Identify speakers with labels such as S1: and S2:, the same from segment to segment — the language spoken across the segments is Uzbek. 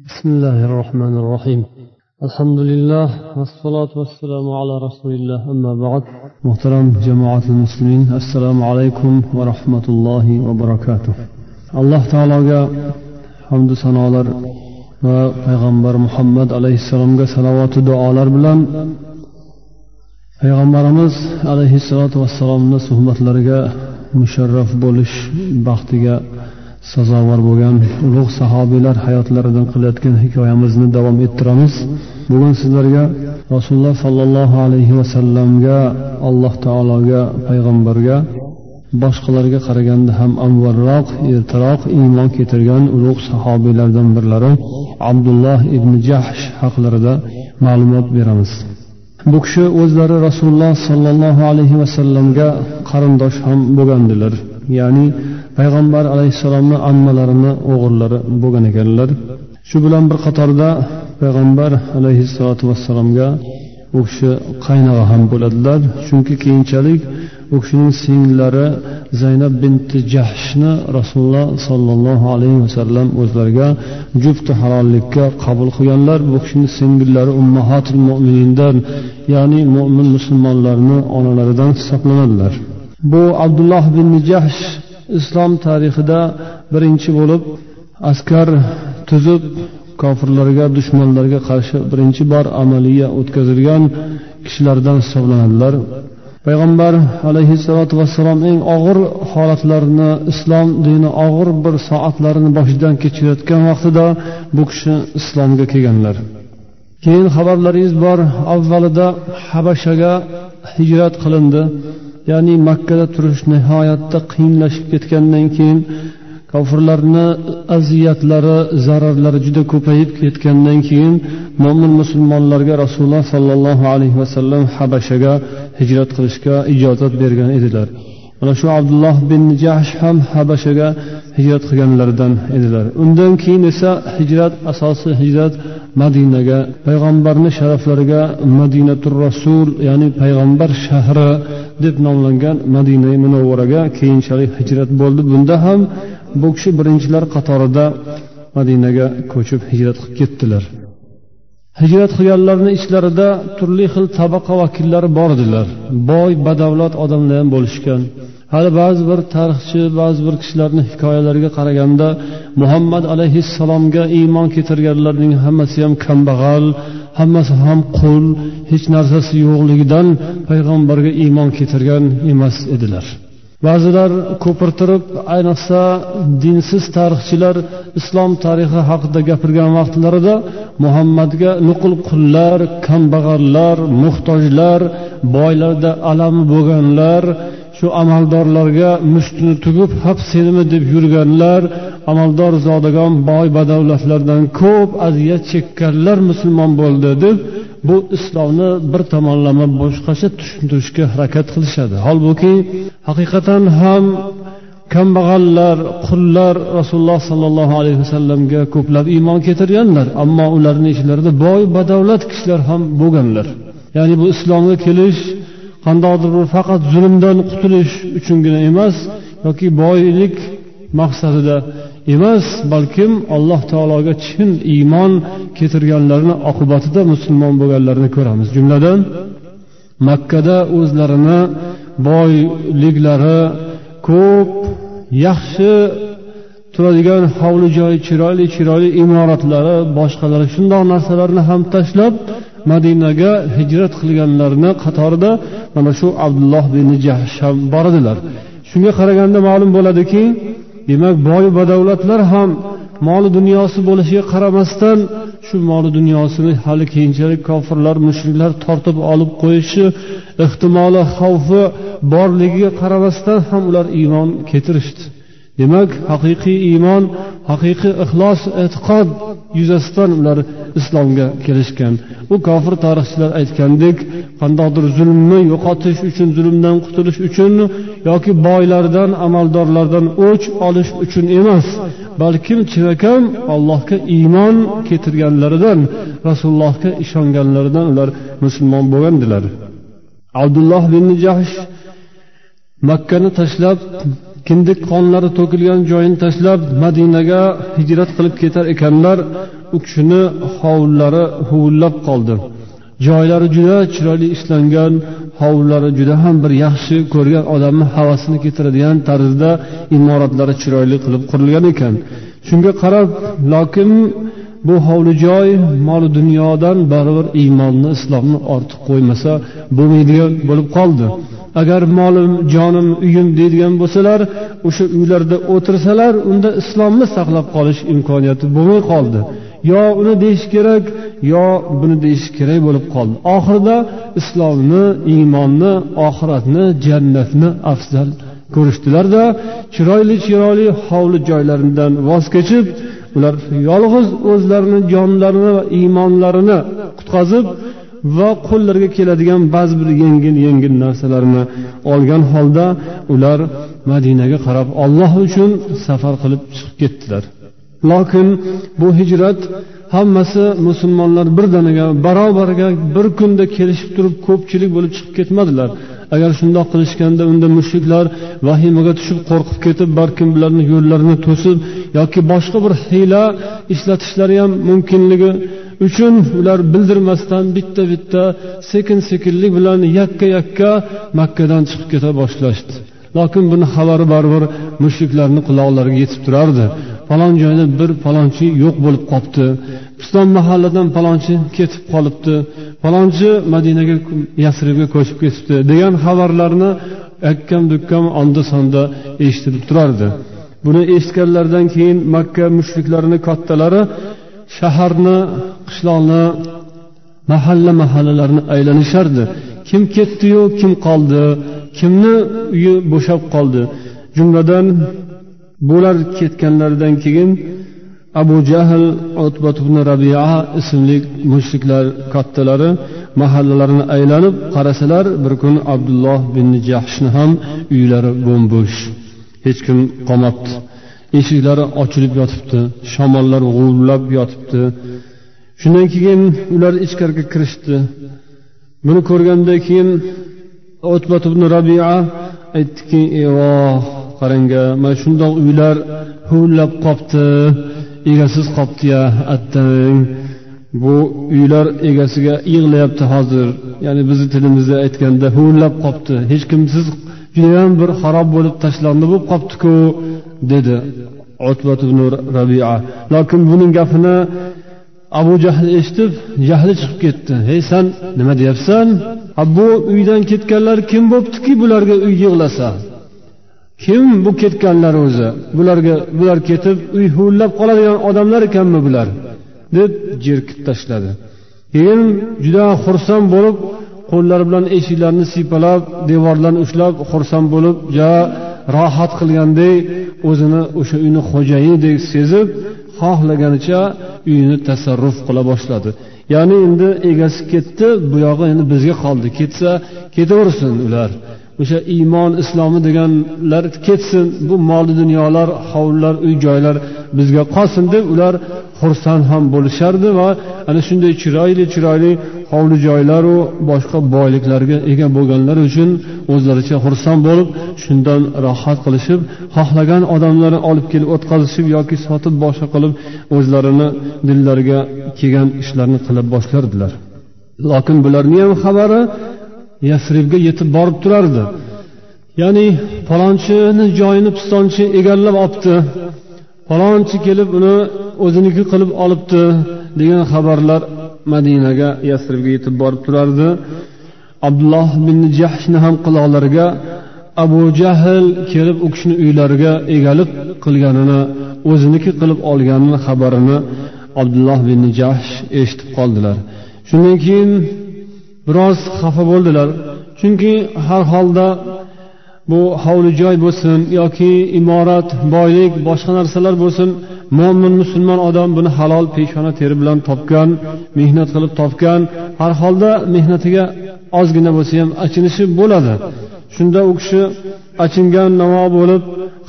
S1: بسم الله الرحمن الرحيم الحمد لله والصلاة والسلام على رسول الله أما بعد محترم جماعة المسلمين السلام عليكم ورحمة الله وبركاته الله تعالى حمد sanolar va payg'ambar muhammad alayhissalomga salovatu duolar bilan payg'ambarimiz alayhissalotu vassalomni suhbatlariga musharraf bo'lish baxtiga sazovor bo'lgan ulug' sahobiylar hayotlaridan qilayotgan hikoyamizni davom ettiramiz. Bugun sizlarga rasululloh sollallohu alayhi vasallamga alloh taologa payg'ambarga boshqalarga qaraganda ham avvalroq ertaroq iymon keltirgan ulug' sahobiylardan birlari abdulloh ibn jahsh haqlarida ma'lumot beramiz. Bu kishi o'zlari rasululloh sollallohu alayhi vasallamga qarindosh ham bo'lgandilar. Ya'ni payg'ambar alayhissalomni ammalarini o'g'illari bo'lgan ekanlar. Shu bilan bir qatorda payg'ambar alayhissalotu vassalomga u kishi qaynog'a ham bo'ladilar. Chunki keyinchalik u kishining singillari zaynab binti jahshni rasululloh sollallohu alayhi vasallam o'zlariga jufti halollikka qabul qilganlar. Bu kishini singillari ummahatul mo'minindan ya'ni mo'min musulmonlarni onalaridan hisoblanadilar. Bu abdulloh bin jahsh islom tarixida birinchi bo'lib askar tuzib kofirlarga dushmanlarga qarshi birinchi bor amaliya o'tkazilgan kishilardan hisoblanadilar. Payg'ambar alayhissalotu vassalom eng og'ir holatlarini islom dini og'ir bir soatlarini boshidan kechirayotgan vaqtida bu kishi islomga kelganlar. Keyin xabarlaringiz bor avvalida habashaga hijrat qilindi. Ya'ni makkada turish nihoyatda qiyinlashib ketgandan keyin kofirlarni aziyatlari zararlari juda ko'payib ketgandan keyin mo'min musulmonlarga rasululloh sollallohu alayhi vasallam habashaga hijrat qilishga ijozat bergan edilar. Mana shu abdulloh bin jahsh ham habashaga hijrat qilganlardan edilar. Undan keyin esa hijrat asosiy hijrat madinaga payg'ambarni sharaflariga madinatur rasul ya'ni payg'ambar shahri deb nomlangan madina munavvaraga keyinchalik hijrat bo'ldi. Bunda ham bu kishi birinchilar qatorida madinaga ko'chib hijrat qilib ketdilar. Hijrat qilganlarni ichlarida turli xil tabaqa vakillari bor edilar. Boy badavlat odamlar ham bo'lishgan. Hali ba'zi bir tarixchi ba'zi bir kishilarni hikoyalariga qaraganda muhammad alayhissalomga iymon keltirganlarning hammasi ham kambag'al hammasi ham qul hech narsasi yo'qligidan payg'ambarga iymon keltirgan emas edilar. Ba'zilar ko'pirtirib ayniqsa dinsiz tarixchilar islom tarixi haqida gapirgan vaqtlarida muhammadga nuqul qullar kambag'allar muhtojlar boylarda alami bo'lganlar shu amaldorlarga mushtini tugib hap senimi deb yurganlar amaldor zodagon boy badavlatlardan ko'p aziyat chekkanlar musulmon bo'ldi deb bu islomni bir tomonlama boshqacha tushuntirishga harakat qilishadi. Holbuki haqiqatan ham kambag'allar qullar rasululloh sollallohu alayhi vasallamga ko'plab iymon keltirganlar ammo ularni ichlarida boy badavlat kishilar ham bo'lganlar. Ya'ni bu islomga kelish qandaydir bir faqat zulmdan qutulish uchungina emas yoki boylik maqsadida emas balkim alloh taologa chin iymon keltirganlarni oqibatida musulmon bo'lganlarini ko'ramiz. Jumladan makkada o'zlarini boyliklari ko'p yaxshi turadigan hovli joyi chiroyli chiroyli imoratlari boshqalari shundoq narsalarni ham tashlab madinaga hijrat qilganlarni qatorida mana shu abdulloh bin jahsh ham bor edilar. Shunga qaraganda ma'lum bo'ladiki demak boy badavlatlar ham moli dunyosi bo'lishiga qaramasdan shu moli dunyosini hali keyinchalik kofirlar mushriklar tortib olib qo'yishi ehtimoli xavfi borligiga qaramasdan ham ular iymon keltirishdi. Demak haqiqiy iymon haqiqiy ixlos e'tiqod yuzasidan ular islomga kelishgan. U kofir tarixchilar aytgandek qandaydir zulmni yo'qotish uchun zulmdan qutulish uchun yoki boylardan amaldorlardan o'ch olish uchun emas balkim chinakam allohga iymon keltirganlaridan rasulullohga ishonganlaridan ular musulmon bo'lgandilar. Abdulloh bin jahsh makkani tashlab kindik qonlari to'kilgan joyini tashlab madinaga hijrat qilib ketar ekanlar u kishini hovullari huvullab qoldi. Joylari juda chiroyli ishlangan hovullari juda ham bir yaxshi ko'rgan odamni havasini keltiradigan tarzda imoratlari chiroyli qilib qurilgan ekan. Shunga qarab lokin bu hovli joy mol dunyodan baribir iymonni islomni ortiq qo'ymasa bo'lmaydigan bo'lib qoldi. Agar molim jonim uyim deydigan bo'lsalar o'sha uylarda o'tirsalar unda islomni saqlab qolish imkoniyati bo'lmay qoldi. Yo uni deyish kerak yo buni deyish kerak bo'lib qoldi. Oxirida islomni iymonni oxiratni jannatni afzal ko'rishdilarda chiroyli chiroyli hovli joylaridan voz kechib ular yolg'iz o'zlarini jonlarini va iymonlarini qutqazib va qo'llariga keladigan ba'zi bir yengil yengil narsalarni olgan holda ular madinaga qarab olloh uchun safar qilib chiqib ketdilar. Lokin bu hijrat hammasi musulmonlar birdaniga barobarga bir kunda kelishib turib ko'pchilik bo'lib chiqib ketmadilar. Agar shundoq qilishganda unda mushriklar vahimaga tushib qo'rqib ketib balkim bularni yo'llarini to'sib yoki boshqa bir hiyla ishlatishlari ham mumkinligi uchun ular bildirmasdan bitta bitta sekin sekinlik bilan yakka yakka makkadan chiqib keta boshlashdi. Lokin buni xabari baribir mushriklarni quloqlariga yetib turardi. Falon joyda bir falonchi yo'q bo'lib qolibdi piston mahalladan falonchi ketib qolibdi. Falonchi madinaga yasribga ko'chib ketibdi degan xabarlarni akkam dukkam onda sonda eshitilib turardi. Buni eshitganlaridan keyin makka mushriklarini kattalari shaharni qishloqni mahalla mahallalarni aylanishardi. Kim ketdiyu kim qoldi? Kimni uyi bo'shab qoldi? Jumladan bular ketganlaridan keyin abu jahl utbat ibn rabia ismli mushriklar kattalari mahallalarini aylanib qarasalar bir kun abdulloh bin jahshni ham uylari bo'm bo'sh hech kim qolmabdi. Eshiklari ochilib yotibdi shamollar g'uvillab yotibdi. Shundan keyin ular ichkariga kirishdi. Buni ko'rgandan keyin utbat ibn rabia aytdiki evoh qarangga mana shundoq uylar huvillab qolibdi egasiz qolibdiya attang. Bu uylar egasiga yig'layapti hozir. Ya'ni bizni tilimizda aytganda huvillab qolibdi hech kimsiz judayam bir xarob bo'lib tashlandi bo'lib qolibdiku dedi rabia. Lokin buning gapini abu jahl eshitib jahli chiqib ketdi. Hey san nima deyapsan? Bu uydan ketganlar kim bo'libdiki bularga uy yig'lasa? Kim bu ketganlar o'zi? Bularga bular ketib uy huvillab qoladigan odamlar ekanmi bular? deb jerkib tashladi. Keyin juda xursand bo'lib qo'llari bilan eshiklarni siypalab devorlarni ushlab xursand bo'lib ja rohat qilgandek o'zini o'sha uyni xo'jayinidek sezib xohlaganicha uyini tasarruf qila boshladi. Ya'ni endi egasi ketdi buyog'i endi bizga qoldi. Ketsa ketaversin ular. O'sha iymon islomi deganlar ketsin bu mol dunyolar hovlilar uy joylar bizga qolsin deb ular xursand ham bo'lishardi va ana shunday chiroyli chiroyli hovli joylaru boshqa boyliklarga ega bo'lganlar uchun o'zlaricha xursand bo'lib shundan rohat qilishib xohlagan odamlarni olib kelib o'tkazishib yoki sotib boshqa qilib o'zlarini dillariga kelgan ishlarni qila boshlardilar. Lokin bularni ham xabari yasribga yetib borib turardi. Ya'ni palonchini joyini pistonchi egallab olibdi falonchi kelib uni o'ziniki qilib olibdi degan xabarlar madinaga yasribga yetib borib turardi. Abdulloh bin jahshni ham quloqlariga abu jahl kelib u kishini uylariga egalik qilganini o'ziniki qilib olganini xabarini abdulloh bin jahsh eshitib qoldilar. Shundan keyin biroz xafa bo'ldilar. Chunki har holda bu hovli joy bo'lsin yoki imorat boylik boshqa narsalar bo'lsin mo'min musulmon odam buni halol peshona teri bilan topgan mehnat qilib topgan har holda mehnatiga ozgina bo'lsa ham achinishi bo'ladi. Shunda u kishi achingan navo bo'lib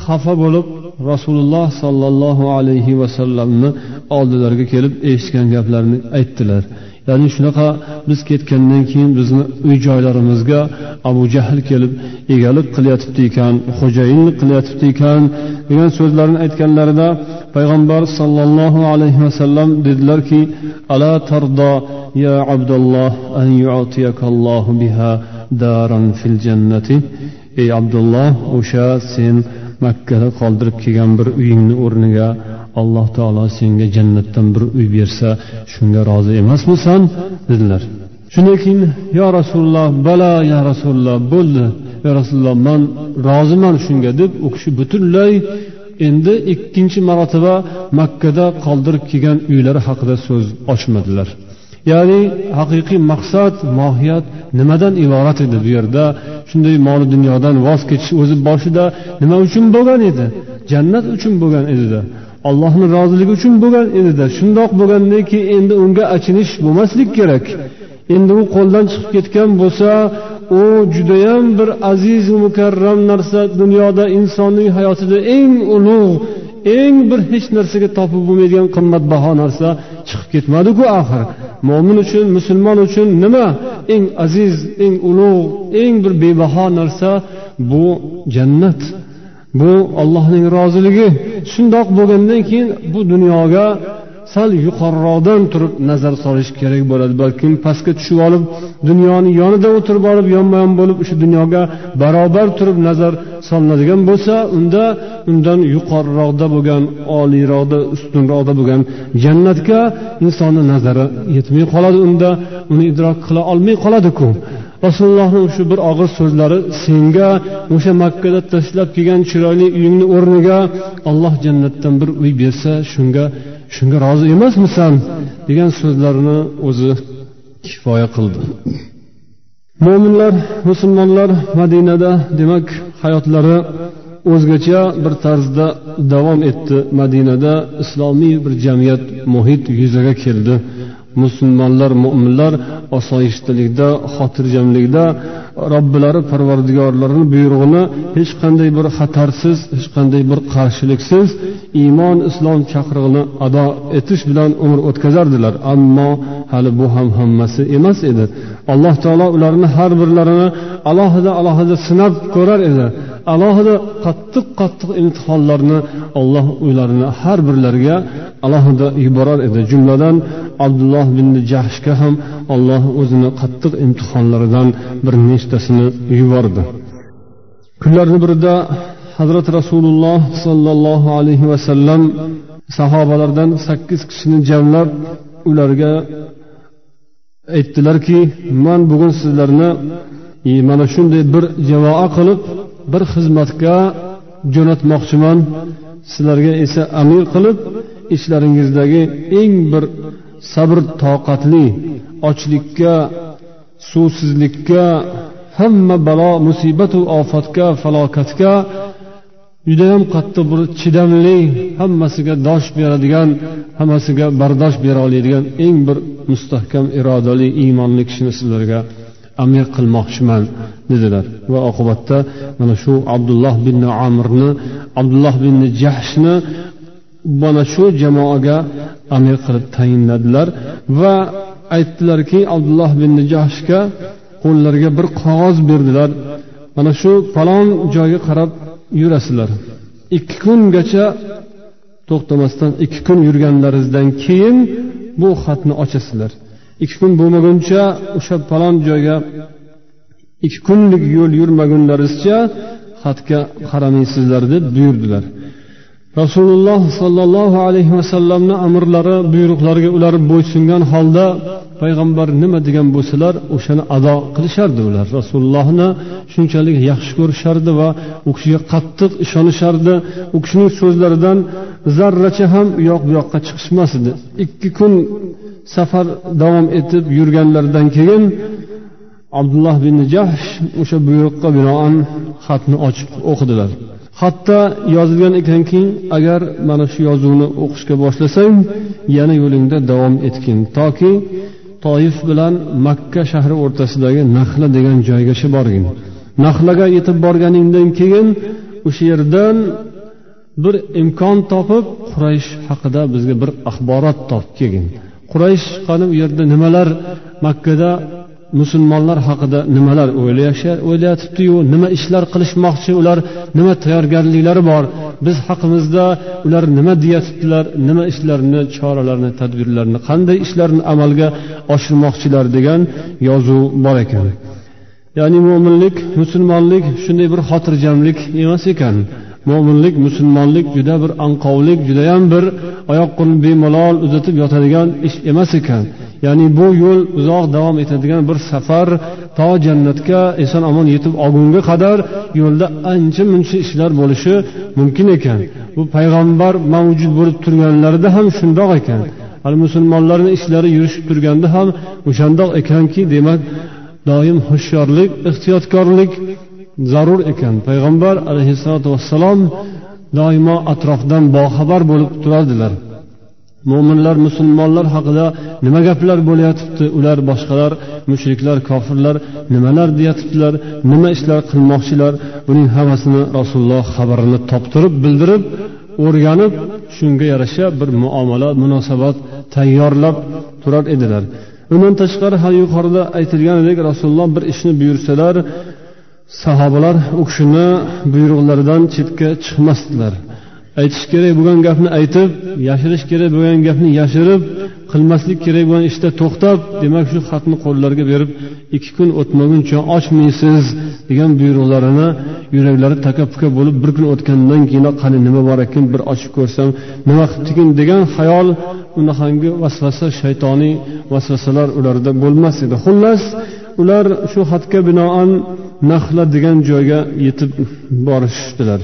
S1: xafa bo'lib rasululloh sollallohu alayhi vasallamni oldilariga kelib eshitgan gaplarini aytdilar. Ya'ni shunaqa biz ketgandan keyin bizni uy joylarimizga abu jahl kelib egalik qilyotibdi ekan xo'jayinlik qilyotibdi ekan degan so'zlarni aytganlarida payg'ambar sollallohu alayhi vasallam dedilarki ala tardo ya abdulloh an yu'tiyakallohu biha daran fil jannati? Ey abdulloh o'sha sen makkada qoldirib kelgan bir uyingni o'rniga alloh taolo senga jannatdan bir uy bersa shunga rozi emasmisan? dedilar. Shundan keyin yo rasululloh bala ya rasululloh bo'ldi. Yo rasululloh man roziman shunga deb u kishi butunlay endi ikkinchi marotaba makkada qoldirib kelgan uylari haqida so'z ochmadilar. Ya'ni haqiqiy maqsad mohiyat nimadan iborat edi bu yerda? Shunday moli dunyodan voz kechish o'zi boshida nima uchun bo'lgan edi? Jannat uchun bo'lgan edida. Allohni roziligi uchun bo'lgan edida. Shundoq bo'lgandan keyin endi unga achinish bo'lmaslik kerak. Endi u qo'ldan chiqib ketgan bo'lsa u judayam bir aziz mukarram narsa dunyoda insonning hayotida eng ulug' eng bir hech narsaga topib bo'lmaydigan qimmatbaho narsa chiqib ketmadiku axir. Mo'min uchun musulmon uchun nima? Eng aziz eng ulug' eng bir bebaho narsa bu jannat. Bu ollohning roziligi. Shundoq bo'lgandan keyin bu dunyoga sal yuqoriroqdan turib nazar solish kerak bo'ladi. Balkim pastga tushib olib dunyoni yonida o'tirib olib yonma yon bo'lib o'sha dunyoga barobar turib nazar solinadigan bo'lsa unda undan yuqoriroqda bo'lgan oliyroqda ustunroqda bo'lgan jannatga insonni nazari yetmay qoladi. Unda uni idrok qila olmay qoladiku. Rasulullohni shu bir og'iz so'zlari senga o'sha makkada tashlab kelgan chiroyli uyingni o'rniga alloh jannatdan bir uy bersa shunga shunga rozi emasmisan degan so'zlarini o'zi kifoya qildi. Mo'minlar musulmonlar madinada demak hayotlari o'zgacha bir tarzda davom etdi. Madinada islomiy bir jamiyat muhit yuzaga keldi. Musulmonlar mo'minlar osoyishtalikda xotirjamlikda robbilari parvardigorlarini buyrug'ini hech qanday bir xatarsiz hech qanday bir qarshiliksiz iymon islom chaqirig'ini ado etish bilan umr o'tkazardilar. Ammo hali bu ham hammasi emas edi. Alloh taolo ularni har birlarini alohida alohida sinab ko'rar edi. Alohida qattiq qattiq imtihonlarni olloh ularni har birlariga alohida yuborar edi. Jumladan abdulloh bin jahshga ham olloh o'zini qattiq imtihonlaridan bir nechtasini yubordi. Kunlarni birida hazrati rasululloh sollallohu alayhi vasallam sahobalardan sakkiz kishini jamlab ularga aytdilarki man bugun sizlarni mana shunday bir jamoa qilib bir xizmatga jo'natmoqchiman. Sizlarga esa amir qilib ishlaringizdagi eng bir sabr toqatli ochlikka suvsizlikka hamma balo musibatu ofatga falokatga judayam qattiq bir chidamli hammasiga dosh beradigan hammasiga bardosh bera oladigan eng bir mustahkam irodali iymonli kishini sizlarga amir qilmoqchiman dedilar. Va oqibatda mana shu abdulloh bin amirni abdulloh bin jahshni mana shu jamoaga amir qilib tayinladilar. Va aytdilarki abdulloh bin jahshga qo'llariga bir qog'oz berdilar. Mana shu falon joyga qarab yurasizlar. Ikki kungacha to'xtamasdan ikki kun yurganlaringizdan keyin bu xatni ochasizlar. Ikki kun bo'lmaguncha o'sha falon joyga ikki kunlik yo'l yurmagunlaringizcha xatga qaramaysizlar deb buyurdilar. Rasululloh sollallohu alayhi vasallamni amrlari buyruqlariga ular bo'ysungan holda payg'ambar nima degan bo'lsalar o'shani ado qilishardi ular. Rasulullohni shunchalik yaxshi ko'rishardi va u kishiga qattiq ishonishardi. U kishining so'zlaridan zarracha ham u yoq bu yoqqa chiqishmas edi ikki kun safar davom etib yurganlaridan keyin abdulloh bin jahsh o'sha buyruqqa binoan xatni ochib o'qidilar. Xatda yozilgan ekanki agar mana shu yozuvni o'qishga boshlasang yana yo'lingda davom etgin. Toki toif bilan makka shahri o'rtasidagi nahla degan joygacha borgin. Nahlaga yetib borganingdan keyin o'sha yerdan bir imkon topib quraysh haqida bizga bir axborot topib kelgin. Quraysh qani u yerda nimalar makkada musulmonlar haqida nimalar o'ylayotibdiyu nima ishlar qilishmoqchi ular nima tayyorgarliklari bor biz haqimizda ular nima deyatibdilar nima ishlarni choralarni tadbirlarni qanday ishlarni amalga oshirmoqchilar degan yozuv bor ekan. Ya'ni mo'minlik musulmonlik shunday bir xotirjamlik emas ekan. Mo'minlik musulmonlik juda bir anqovlik judayam bir oyoq qo'lni bemalol uzatib yotadigan ish emas ekan. Ya'ni bu yo'l uzoq davom etadigan bir safar to jannatga eson omon yetib olgunga qadar yo'lda ancha muncha ishlar bo'lishi mumkin ekan. Bu payg'ambar mavjud bo'lib turganlarida ham shundoq ekan. Hali musulmonlarni ishlari yurishib turganda ham o'shandoq ekanki demak doim hushyorlik ehtiyotkorlik zarur ekan. Payg'ambar alayhissalotu vassalom doimo atrofdan boxabar bo'lib turardilar. Mo'minlar musulmonlar haqida nima gaplar bo'layotibdi? Ular boshqalar mushriklar kofirlar nimalar deyatibdilar nima ishlar qilmoqchilar? Buning hammasini rasululloh xabarini toptirib bildirib o'rganib shunga yarasha bir muomala munosabat tayyorlab turar edilar. Undan tashqari hali yuqorida aytilganidek rasululloh bir ishni buyursalar sahobalar u kishini buyruqlaridan chetga chiqmasdilar. Aytish kerak bo'lgan gapni aytib yashirish kerak bo'lgan gapni yashirib qilmaslik kerak bo'lgan ishda to'xtab demak shu xatni qo'llariga berib ikki kun o'tmaguncha ochmaysiz degan buyruqlarini yuraklari taka puka bo'lib bir kun o'tgandan keyin qani nima bor ekan bir ochib ko'rsam nima qilibdikin degan xayol unaqangi vasvasa shaytoniy vasvasalar ularda bo'lmas edi. Xullas ular shu xatga binoan nahla degan joyga yetib borishdilar.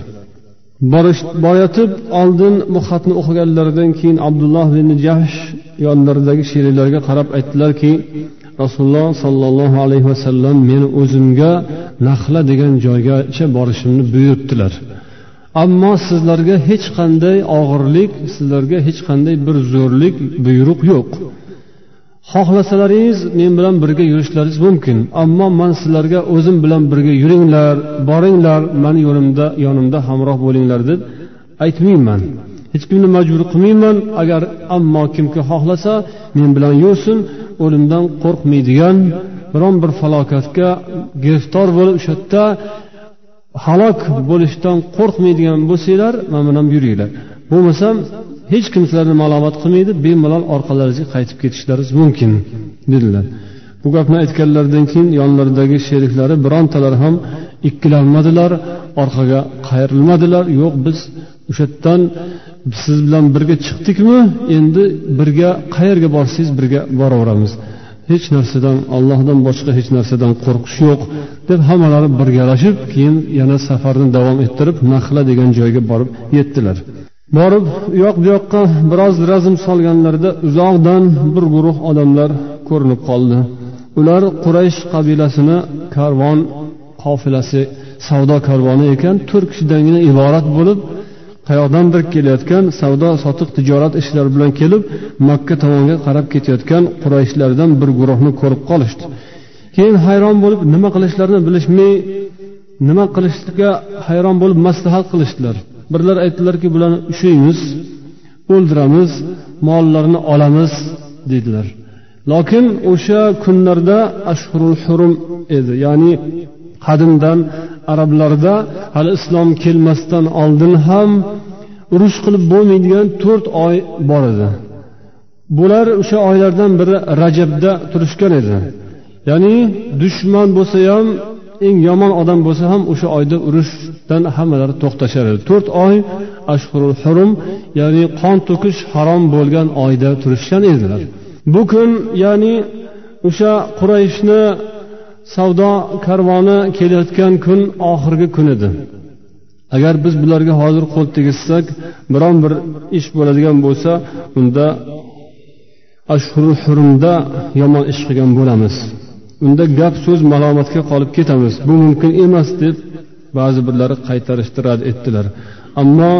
S1: Borayotib oldin bu xatni o'qiganlaridan keyin abdulloh ibn jahsh yonlaridagi sheriklarga qarab aytdilarki rasululloh sollallohu alayhi vasallam meni o'zimga nahla degan joygacha borishimni buyurtdilar. Ammo sizlarga hech qanday og'irlik sizlarga hech qanday bir zo'rlik buyruq yo'q. Xohlasalaringiz men bilan birga yurishlaringiz mumkin. Ammo man sizlarga o'zim bilan birga yuringlar boringlar mani yo'limda yonimda hamroh bo'linglar deb aytmayman. Hech kimni majbur qilmayman. Agar ammo kimki xohlasa men bilan yursin o'limdan qo'rqmaydigan biron bir falokatga giriftor bo'lib o'sha yerda halok bo'lishdan qo'rqmaydigan bo'lsanglar man bilan yuringlar. Bo'lmasam hech kim sizlarni malomat qilmaydi bemalol orqalariga qaytib ketishlaringiz mumkin dedilar. Bu gapni aytganlaridan keyin yonlaridagi sheriklari birontalari ham ikkilanmadilar orqaga qayrilmadilar. Yo'q biz o'sha yerdan siz bilan birga chiqdikmi? Endi birga qayerga borsangiz birga boraveramiz. Hech narsadan allohdan boshqa hech narsadan qo'rqish yo'q deb hammalari birgalashib keyin yana safarni davom ettirib nahla degan joyga borib yetdilar. Borib u yoq bu yoqqa biroz razm solganlarida uzoqdan bir guruh odamlar ko'rinib qoldi. Ular quraysh qabilasini karvon qofilasi savdo karvoni ekan to'rt kishidangina iborat bo'lib qayoqdandir kelayotgan savdo sotiq tijorat ishlari bilan kelib makka tomonga qarab ketayotgan qurayshlardan bir guruhni ko'rib qolishdi. Keyin hayron bo'lib nima qilishlarini bilishmay nima qilishga hayron bo'lib maslahat qilishdilar. Birlar aytdilarki bularni ushlaymiz o'ldiramiz mollarini olamiz dedilar. Lokin o'sha kunlarda ashhurul hurum edi ya'ni qadimdan arablarda hali islom kelmasdan oldin ham urush qilib bo'lmaydigan to'rt oy bor edi. Bular o'sha oylardan biri rajabda turishgan edi. Ya'ni dushman bo'lsa ham eng yomon odam bo'lsa ham o'sha oyda urush dan hammalari to'xtashar edi. To'rt oy ashhurul hurum ya'ni qon to'kish harom bo'lgan oyda turishgan edilar. Bu kun ya'ni o'sha qurayshni savdo karvoni kelayotgan kun oxirgi kun edi agar biz bularga hozir qo'l tegizsak biron bir ish bo'ladigan bo'lsa unda ashhurul hurumda yomon ish qilgan bo'lamiz. Unda gap so'z malomatga qolib ketamiz. Bu mumkin emas deb ba'zi birlari qaytarishni rad etdilar. Ammo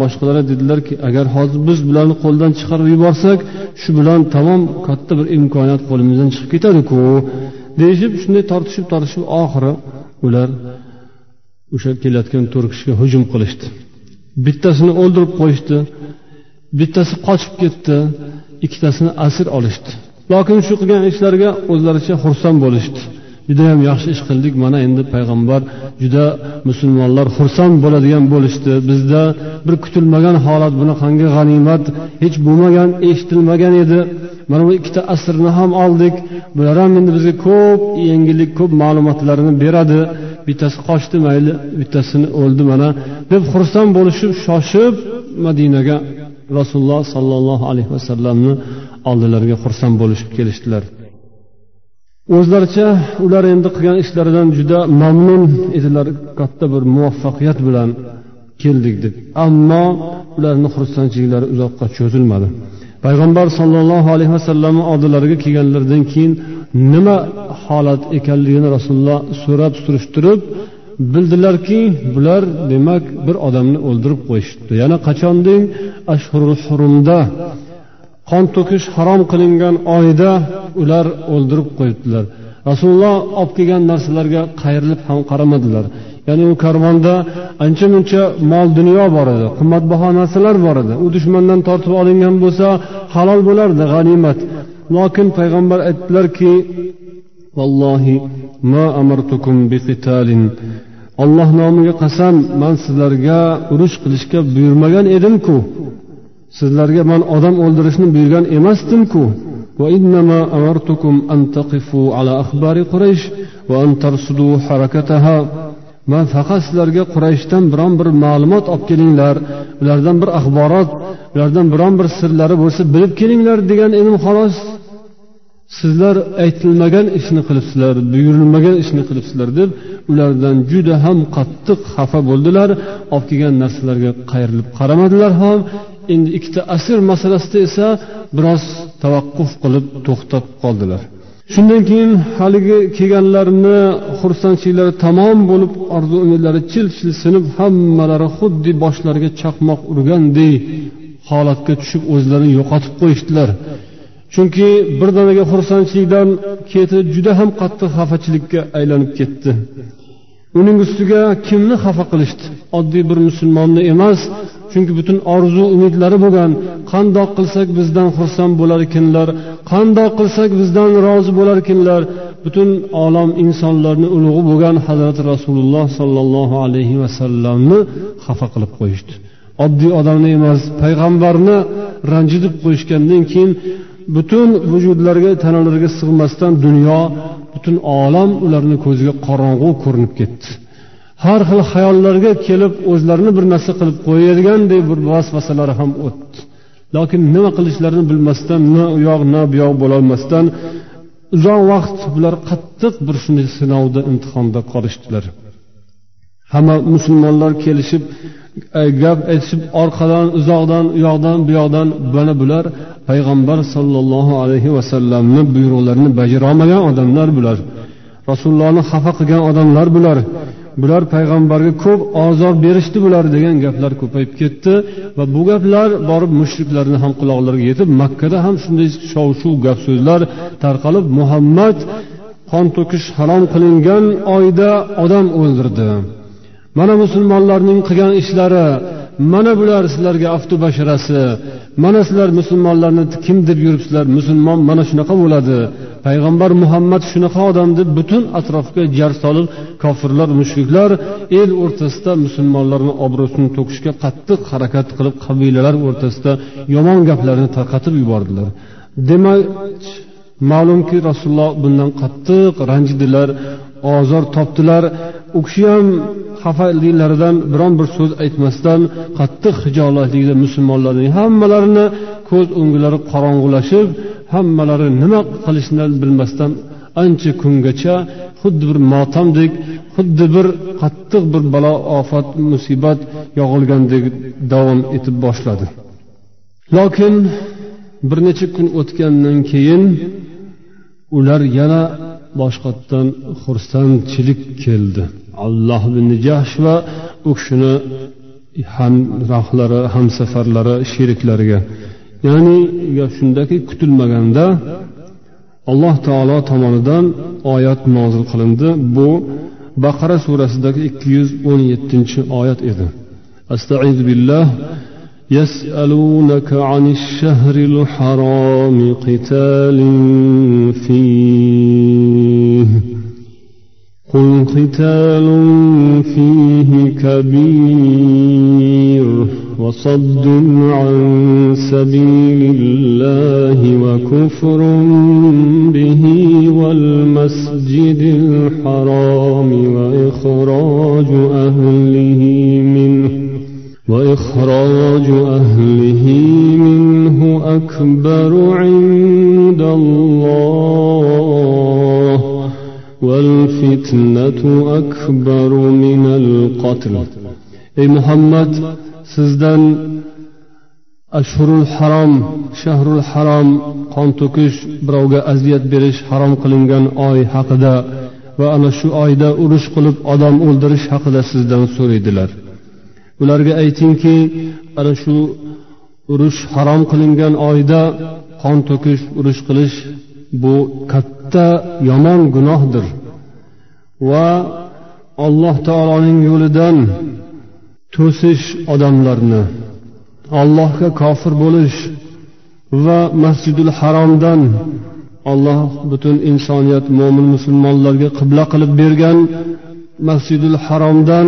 S1: boshqalari dedilarki agar hozir biz bularni qo'ldan chiqarib yuborsak shu bilan tamom katta bir imkoniyat qo'limizdan chiqib ketadiku deyishib shunday tortishib tortishib oxiri ular o'sha kelayotgan to'rt kishiga hujum qilishdi. Bittasini o'ldirib qo'yishdi bittasi qochib ketdi ikkitasini asir olishdi. Lokin shu qilgan ishlariga o'zlaricha xursand bo'lishdi. Judayam yaxshi ish qildik. Mana endi payg'ambar juda musulmonlar xursand bo'ladigan bo'lishdi. Bizda bir kutilmagan holat bunaqangi g'animat hech bo'lmagan eshitilmagan edi. Mana bu ikkita asrni ham oldik. Bular ham endi bizga ko'p yengillik ko'p ma'lumotlarni beradi. Bittasi qochdi mayli bittasini o'ldi mana. Deb xursand bo'lishib shoshib madinaga rasululloh sollallohu alayhi vasallamni oldilariga xursand bo'lishib kelishdilar. O'zlaricha ular endi qilgan ishlaridan juda mamnun edilar katta bir muvaffaqiyat bilan keldik deb. Ammo ularni xursandchiliklari uzoqqa cho'zilmadi. Payg'ambar sollallohu alayhi vasallamni oldilariga kelganlaridan keyin nima holat ekanligini rasululloh so'rab surishtirib bildilarki bular demak bir odamni o'ldirib qo'yishibdi. Yana qachonding ashhurul hurumda qon to'kish harom qilingan oyda ular o'ldirib qo'yibdilar. Rasululloh olib kelgan narsalarga qayrilib ham qaramadilar ya'ni u karvonda ancha muncha mol dunyo bor edi qimmatbaho narsalar bor edi. U dushmandan tortib olingan bo'lsa halol bo'lardi g'animat. Lokin payg'ambar aytdilarki vallohi ma amartukum biqitalin. Olloh nomiga qasam man sizlarga urush qilishga buyurmagan edimku. sizlarga man odam o'ldirishni buyurgan emasdimku وإنما أمرتكم أن تقفوا على أخبار قريش وأن ترصدوا حركتها man faqat sizlarga qurayshdan biron bir ma'lumot olib kelinglar ulardan bir axborot ulardan biron bir sirlari bo'lsa bilib kelinglar degan edim xolos sizlar aytilmagan ishni qilibsizlar buyurilmagan ishni qilibsizlar deb ulardan juda ham qattiq xafa bo'ldilar olib kelgan narsalarga qayrilib qaramadilar ham Endi ikkita asr masalasida esa biroz tavaqquf qilib to'xtab qoldilar. Shundan keyin haligi kelganlarni xursandchiliklari tamom bo'lib orzu umidlari chil chil sinib hammalari xuddi boshlariga chaqmoq urganday holatga tushib o'zlarini yo'qotib qo'yishdilar. Chunki birdaniga xursandchilikdan ketib juda ham qattiq xafachilikka aylanib ketdi. Uning ustiga kimni xafa qilishdi? Oddiy bir musulmonni emas chunki butun orzu umidlari bo'lgan qandoq qilsak bizdan xursand bo'larkinlar qandoq qilsak bizdan rozi bo'larkinlar butun olam insonlarni ulug'i bo'lgan hazrati rasululloh sollallohu alayhi vasallamni xafa qilib qo'yishdi. Oddiy odamni emas payg'ambarni ranjitib qo'yishgandan keyin butun vujudlariga tanalariga sig'masdan dunyo butun olam ularni ko'ziga qorong'u ko'rinib ketdi. Har xil xayollarga kelib o'zlarini bir narsa qilib qo'yadiganday bir vasvasalari ham o'tdi. Lokin nima qilishlarini bilmasdan na u yoq na bu yoq bo'lolmasdan uzoq vaqt bular qattiq bir shunday sinovda imtihonda qolishdilar. Hamma musulmonlar kelishib e, gap aytishib orqadan uzoqdan u yoqdan bu yoqdan mana bular payg'ambar sollallohu alayhi vasallamni buyruqlarini bajarolmagan odamlar bular. Rasulullohni xafa qilgan odamlar bular. Bular payg'ambarga ko'p azob berishdi bular degan gaplar ko'payib ketdi va bu gaplar borib mushriklarni ham quloqlariga yetib makkada ham shunday shov shuv gap so'zlar tarqalib muhammad qon to'kish harom qilingan oyda odam o'ldirdi. Mana musulmonlarning qilgan ishlari mana bular sizlarga aftu basharasi mana sizlar musulmonlarni kim deb yuribsizlar musulmon mana shunaqa bo'ladi payg'ambar muhammad shunaqa odam deb butun atrofga jar solib kofirlar mushriklar el o'rtasida musulmonlarni obro'sini to'kishga qattiq harakat qilib qabilalar o'rtasida yomon gaplarni tarqatib yubordilar. Demak ma'lumki rasululloh bundan qattiq ranjidilar ozor topdilar. U kishi ham xafaliklaridan biron bir so'z aytmasdan qattiq hijolatlikda musulmonlarning hammalarini ko'z o'ngilari qorong'ulashib hammalari nima qilishni bilmasdan ancha kungacha xuddi bir motamdek xuddi bir qattiq bir balo ofat musibat yog'ilgandek davom etib boshladi. Lokin bir necha kun o'tgandan keyin ular yana boshqatdan xursandchilik keldi. Alloh ibn jahsh va u kishini hamrohlari hamsafarlari sheriklariga ya'ni gap shundaki kutilmaganda alloh taolo tomonidan oyat nozil qilindi bu baqara surasidagi ikki yuz o'n yettinchi oyat edi astaizu billah يسألونك عن الشهر الحرام قتال فيه قل قتال فيه كبير وصد عن سبيل الله وكفر به والمسجد الحرام وإخراج أهله منه وإخراج أهله منه أكبر عند الله والفتنة أكبر من القتل. أي محمد؟ sizdan ashhurul harom shahrul harom qon to'kish birovga aziyat berish harom qilingan oy haqida va ana shu oyda urush qilib odam o'ldirish haqida sizdan so'raydilar. Ularga aytingki ana shu urush harom qilingan oyda qon to'kish urush qilish bu katta yomon gunohdir. Va alloh taoloning yo'lidan to'sish odamlarni allohga kofir bo'lish va masjidul haromdan olloh butun insoniyat mo'min musulmonlarga qibla qilib bergan masjidul haromdan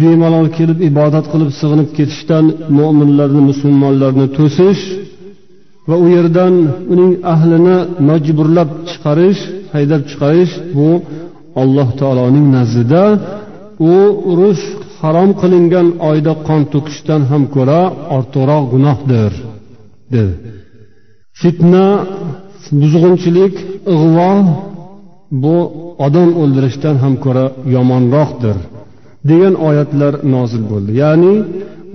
S1: bemalol kelib ibodat qilib sig'inib ketishdan mo'minlarni musulmonlarni to'sish va u yerdan uning ahlini majburlab chiqarish haydab chiqarish bu alloh taoloning nazdida u urush harom qilingan oyda qon to'kishdan ham ko'ra ortiqroq gunohdir dedi. Fitna buzg'unchilik ig'vo bu odam o'ldirishdan ham ko'ra yomonroqdir degan oyatlar nozil bo'ldi. Ya'ni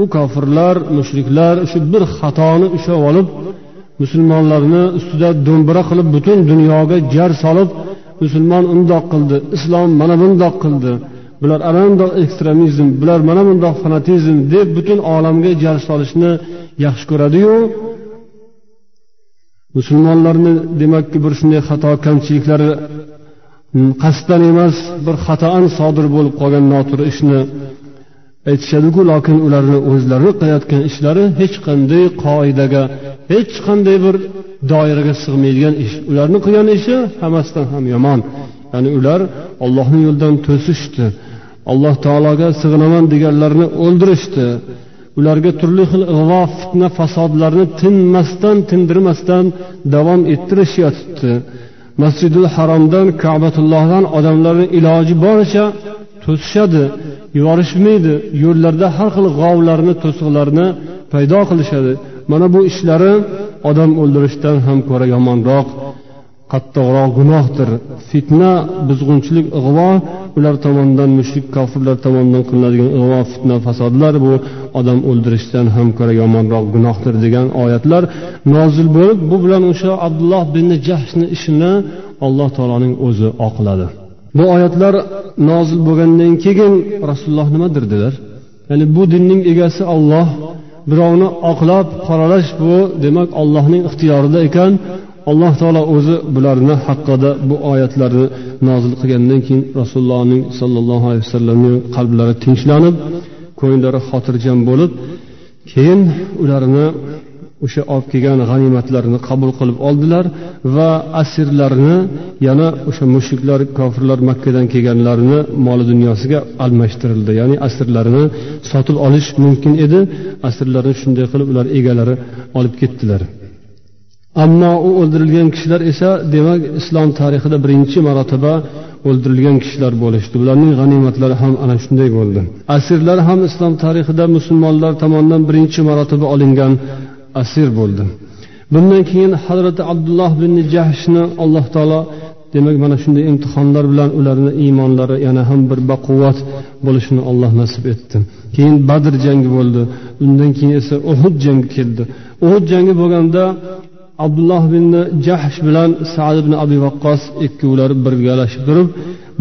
S1: u kofirlar mushriklar shu bir xatoni ushlab olib musulmonlarni ustida do'mbira qilib butun dunyoga jar solib musulmon undoq qildi islom mana bundoq qildi bular ana bundoq ekstremizm bular mana bundoq fanatizm deb butun olamga jar solishni yaxshi ko'radiyu. Musulmonlarni demakki bir shunday xato kamchiliklari qasddan emas bir xatoan sodir bo'lib qolgan noto'g'ri ishni aytishadiku lokin ularni o'zlari qilayotgan ishlari hech qanday qoidaga hech qanday bir doiraga sig'maydigan ish. Ularni qilgan ishi hammasidan ham yomon. Ya'ni ular ollohni yo'lidan to'sishdi. Alloh taologa sig'inaman deganlarni o'ldirishdi. Ularga turli xil ig'vo fitna fasodlarni tinmasdan tindirmasdan davom ettirishyotibdi. Masjidul haromdan kabatullohdan odamlarni iloji boricha to'sishadi yuborishmaydi. Yo'llarda har xil g'ovlarni to'siqlarni paydo qilishadi. Mana bu ishlari odam o'ldirishdan ham ko'ra yomonroq. Qattiqroq gunohdir. Fitna buzg'unchilik ig'vo ular tomonidan mushrik kofirlar tomonidan qilinadigan ig'vo fitna fasodlar bu odam o'ldirishdan ham ko'ra yomonroq gunohdir degan oyatlar nozil bo'lib bu bilan o'sha abdulloh bin jahshni ishini alloh taoloning o'zi oqladi. Bu oyatlar nozil bo'lgandan keyin rasululloh nimadir dedilar ya'ni bu dinning egasi olloh birovni oqlab qoralash bu demak ollohning ixtiyorida ekan. Alloh taolo o'zi bularni haqida bu oyatlarni nozil qilgandan keyin rasulullohning sollallohu alayhi vasallamning qalblari tinchlanib ko'nglari xotirjam bo'lib keyin ularni o'sha olib kelgan g'animatlarni qabul qilib oldilar va asirlarni yana o'sha mushuklar kofirlar makkadan kelganlarni moli dunyosiga almashtirildi. Ya'ni asirlarni sotib olish mumkin edi. Asirlarni shunday qilib ular egalari olib ketdilar. Ammo u o'ldirilgan kishilar esa demak islom tarixida birinchi marotaba o'ldirilgan kishilar bo'lishdi. Ularning g'animatlari ham ana shunday bo'ldi. Asirlar ham islom tarixida musulmonlar tomonidan birinchi marotaba olingan asir bo'ldi. Bundan keyin hazrati abdulloh ibn jahshni alloh taolo demak mana shunday imtihonlar bilan ularni iymonlari yana ham bir baquvvat bo'lishini alloh nasib etdi. Keyin badr jangi bo'ldi. Undan keyin esa uhud jangi keldi. Uhud jangi bo'lganda abdulloh ibn jahsh bilan sad ibn abi vaqqos ikkovlari birgalashib turib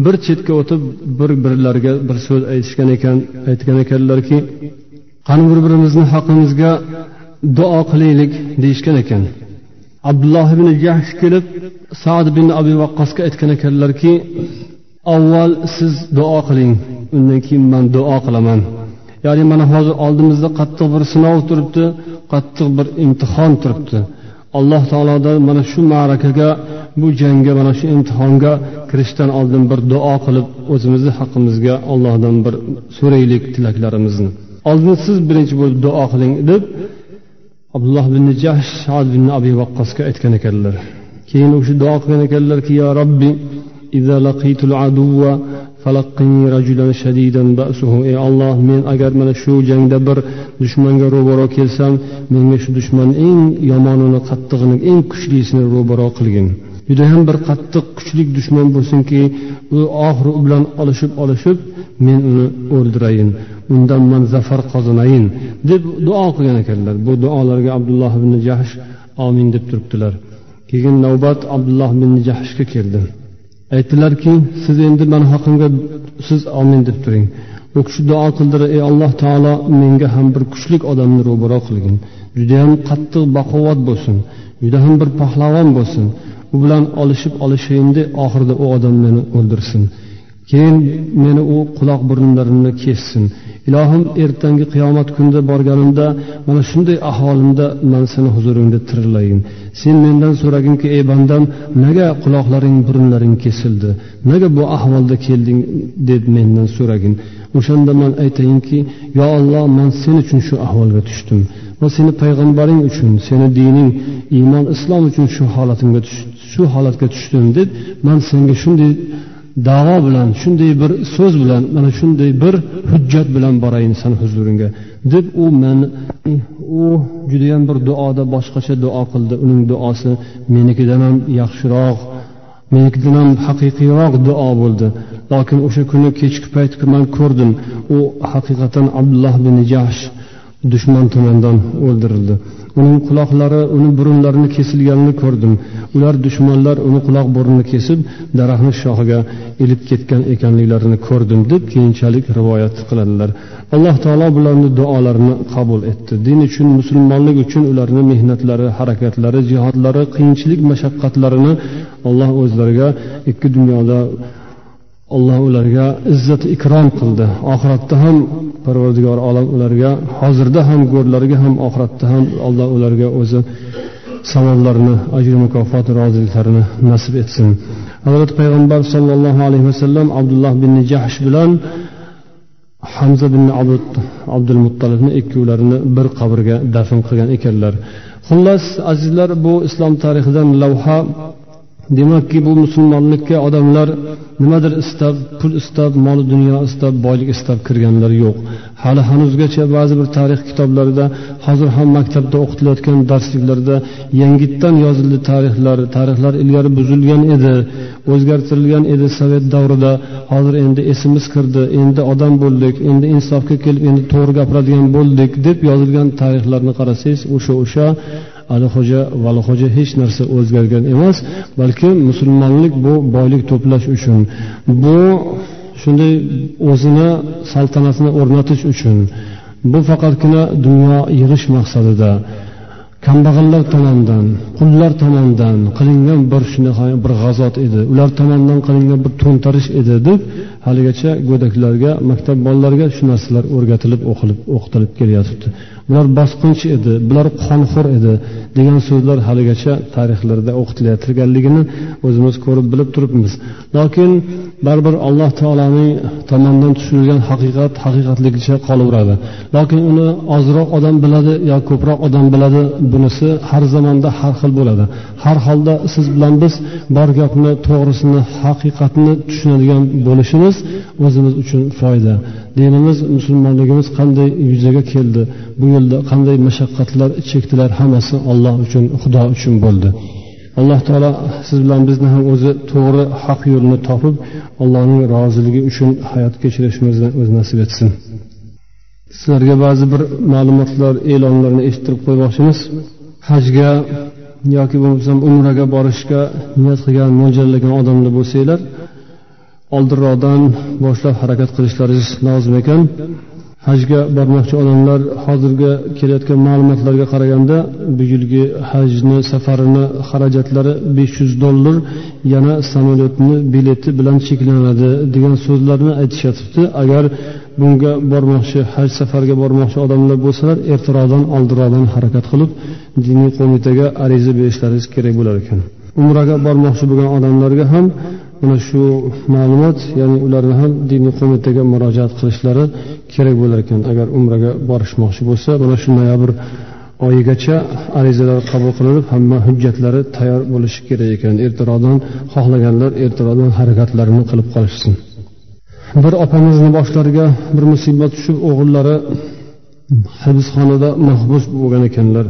S1: bir chetga o'tib bir birlariga bir so'z aytishgan ekan aytgan ekanlarki qani bir birimizni haqimizga duo qilaylik deyishgan ekan. Abdulloh ibn jahsh kelib sad ibn abi vaqqosga aytgan ekanlarki avval siz duo qiling undan keyin man duo qilaman. Ya'ni mana hozir oldimizda qattiq bir sinov turibdi qattiq bir imtihon turibdi. Alloh taolodan mana shu ma'rakaga bu jangga mana shu imtihonga kirishdan oldin bir duo qilib o'zimizni haqqimizga allohdan bir so'raylik tilaklarimizni. Oldin siz birinchi bo'lib duo qiling deb abdulloh ibn jahsh sad abi vaqqosga aytgan ekanlar. Keyin o'sha duo qilgan ekanlarki yo إذا لقيت العدو فلقني رجلا شديدا robbi ey olloh men agar mana shu jangda bir dushmanga ro'baro kelsam menga shu dushman eng yomonini qattig'ini eng kuchlisini ro'baro qilgin. Judayam bir qattiq kuchli dushman bo'lsinki u oxiri u bilan olishib olishib men uni o'ldirayin undan man zafar qozonayin deb duo qilgan ekanlar. Bu duolarga abdulloh ibn jahsh omin deb turibdilar. Keyin navbat abdulloh ibn jahshga keldi. Aytdilarki siz endi mani haqqimga siz omin deb turing. U kishi duo qildilar ey alloh taolo menga ham bir kuchli odamni ro'baro qilgin. Judayam qattiq baquvvat bo'lsin. Juda ham bir pahlavon bo'lsin. U bilan olishib olishayinda oxirida u odam meni o'ldirsin. Keyin meni u quloq burunlarimni kessin. Ilohim ertangi qiyomat kunida borganimda mana shunday ahvolimda man seni huzuringda tirilayin sen mendan so'raginki ey bandam nega quloqlaring burunlaring kesildi? Nega bu ahvolda kelding deb mendan so'ragin. O'shanda man aytayinki yo olloh man sen uchun shu ahvolga tushdim. Va seni payg'ambaring uchun seni dining iymon islom uchun shu holatimga shu holatga tushdim deb man senga shunday davo bilan shunday bir so'z bilan mana shunday bir hujjat bilan borayin sani huzuringga deb u man u judayam bir duoda boshqacha duo qildi. Uning duosi menikidan ham yaxshiroq menikidan ham haqiqiyroq duo bo'ldi. Lokin o'sha kuni kechki payt man ko'rdim u haqiqatan abdulloh bin jahsh dushman tomonidan o'ldirildi. Uning quloqlari uni burunlarini kesilganini ko'rdim. Ular dushmanlar uni quloq burnini kesib daraxtni shoxiga ilib ketgan ekanliklarini ko'rdim deb keyinchalik rivoyat qiladilar. Alloh taolo bularni duolarini qabul etdi. Din uchun musulmonlik uchun ularni mehnatlari harakatlari jihodlari qiyinchilik mashaqqatlarini alloh o'zlariga ikki dunyoda alloh ularga izzat ikrom qildi. Oxiratda ham parvardigor olam ularga hozirda ham go'rlariga ham oxiratda ham alloh ularga o'zi savoblarini ajr mukofot roziliklarini nasib etsin. Hazrati payg'ambar sollallohu alayhi vasallam abdulloh bin jahsh bilan hamza bin abdul muttalibni ikkovlarini bir qabrga dafn qilgan ekanlar. Xullas azizlar bu islom tarixidan lavha demakki bu musulmonlikka odamlar nimadir istab pul istab mol dunyo istab boylik istab kirganlar yo'q. Hali hanuzgacha ba'zi bir tarix kitoblarida hozir ham maktabda o'qitilayotgan darsliklarda yangitdan yozildi tarixlar tarixlar ilgari buzilgan edi o'zgartirilgan edi sovet davrida. Hozir endi esimiz kirdi endi odam bo'ldik endi insofga kelib endi to'g'ri gapiradigan bo'ldik deb yozilgan tarixlarni qarasangiz o'sha o'sha alixo'ja valixo'ja hech narsa o'zgargan emas balki musulmonlik bu boylik to'plash uchun. Bu shunday o'zini saltanatini o'rnatish uchun. Bu faqatgina dunyo yig'ish maqsadida. Kambag'allar tomonidan qullar tomonidan qilingan bir shunaqa bir g'azot edi. Ular tomonidan qilingan bir to'ntarish edi deb haligacha go'daklarga maktab bolalariga shu narsalar o'rgatilib o'qilib o'qitilib kelyotibdi. Bular bosqinchi edi bular qonxo'r edi degan so'zlar haligacha tarixlarda o'qitilayotganligini o'zimiz ko'rib bilib turibmiz. Lokin baribir alloh taoloning tomonidan tushirilgan haqiqat haqiqatligicha qolaveradi. Lokin uni ozroq odam biladi yo ko'proq odam biladi bunisi har zamonda har xil bo'ladi. Har holda siz bilan biz bor gapni to'g'risini haqiqatni tushunadigan bo'lishimiz o'zimiz uchun foyda. Dinimiz musulmonligimiz qanday yuzaga keldi? Bu yo'lda qanday mashaqqatlar chekdilar hammasi olloh uchun xudo uchun bo'ldi. Alloh taolo siz bilan bizni ham o'zi to'g'ri haq yo'lni topib allohning roziligi uchun hayot kechirishimizni o'zi nasib etsin. Sizlarga ba'zi bir ma'lumotlar e'lonlarni eshittirib qo'ymoqchimiz. Hajga yoki bo'lmasam umraga borishga niyat qilgan mo'ljallagan odamlar bo'lsanglar oldinroqdan boshlab harakat qilishlaringiz lozim ekan. Hajga bormoqchi odamlar hozirgi kelayotgan ma'lumotlarga qaraganda bu yilgi hajni safarini xarajatlari besh yuz dollar yana samolyotni bileti bilan cheklanadi degan so'zlarni aytishyotibdi. Agar bunga bormoqchi haj safariga bormoqchi odamlar bo'lsalar ertaroqdan oldinroqdan harakat qilib diniy qo'mitaga ariza berishlaringiz kerak bo'lar ekan. Umraga bormoqchi bo'lgan odamlarga ham mana shu ma'lumot ya'ni ularni ham diniy qo'mitaga murojaat qilishlari kerak bo'lar ekan. Agar umraga borishmoqchi bo'lsa mana shu noyabr oyigacha arizalar qabul qilinib hamma hujjatlari tayyor bo'lishi kerak ekan. Ertaroqdan xohlaganlar ertaroqdan harakatlarini qilib qolishsin. Bir opamizni boshlariga bir musibat tushib o'g'illari hibsxonada mahbus bo'lgan ekanlar.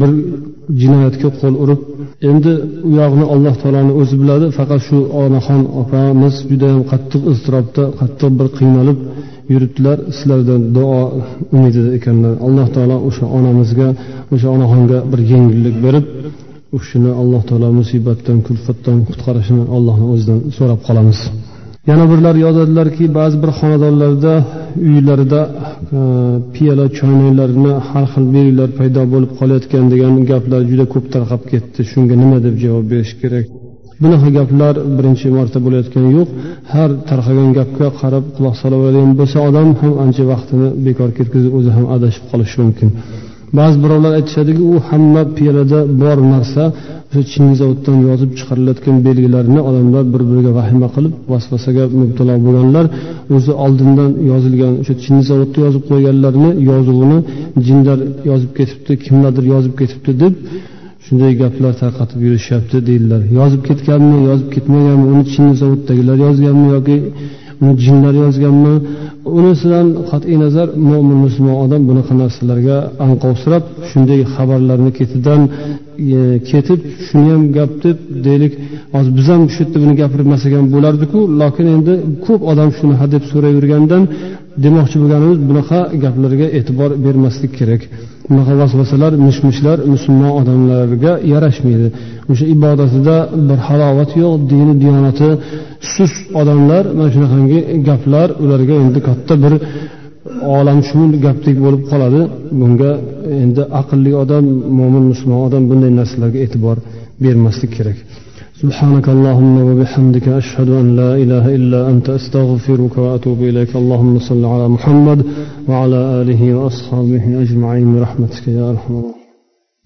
S1: Bir jinoyatga qo'l urib endi u yog'ini alloh taoloni o'zi biladi faqat shu onaxon opamiz judayam qattiq iztirobda qattiq bir qiynalib yuribdilar sizlardan duo umidida ekanlar. Alloh taolo o'sha onamizga o'sha onaxonga bir yengillik berib u kishini alloh taolo musibatdan kulfatdan qutqarishini allohni o'zidan so'rab qolamiz. Yana birlar yozadilarki ba'zi bir xonadonlarda uylarida e, piyola choynaklarni har xil belgilar paydo bo'lib qolayotgan degan gaplar juda ko'p tarqab ketdi. Shunga nima deb javob berish kerak? Bunaqa gaplar birinchi marta bo'layotgani yo'q. Har tarqagan gapga qarab quloq solaveradigan bo'lsa odam ham ancha vaqtini bekor ketkazib o'zi ham adashib qolishi mumkin. Ba'zi birovlar aytishadiki u hamma piyolada bor narsa o'sha chinni zavoddan yozib chiqarilayotgan belgilarni odamlar bir biriga vahima qilib vasvasaga mubtalo bo'lganlar o'zi oldindan yozilgan o'sha chinni zavodda yozib qo'yganlarni yozuvini jinlar yozib ketibdi kimlardir yozib ketibdi deb shunday gaplar tarqatib yurishyapti deydilar. Yozib ketganmi yozib ketmaganmi uni chinni zavoddagilar yozganmi yoki jinlar yozganmi? Unisidan qat'iy nazar mo'min musulmon odam bunaqa narsalarga anqovsirab shunday xabarlarni ketidan e, ketib shuni ham gap deb deylik hozir biz ham shu yerda buni gapirmasak ham bo'lardiku lokin endi ko'p odam shuni hadeb so'rayvergandan demoqchi bo'lganimiz bunaqa gaplarga e'tibor bermaslik kerak. Bunaqa vasvasalar mish mishlar musulmon odamlarga yarashmaydi. o'sha ibodatida bir halovat yo'q dini diyonati sust odamlar mana shunaqangi gaplar ularga endi katta bir olamshumul gapdek bo'lib qoladi bunga endi aqlli odam mo'min musulmon odam bunday narsalarga e'tibor bermaslik kerak سبحانك اللهم وبحمدك أشهد أن لا إله إلا أنت أستغفرك وأتوب إليك اللهم صل على محمد وعلى آله وأصحابه أجمعين برحمتك يا أرحم الراحمين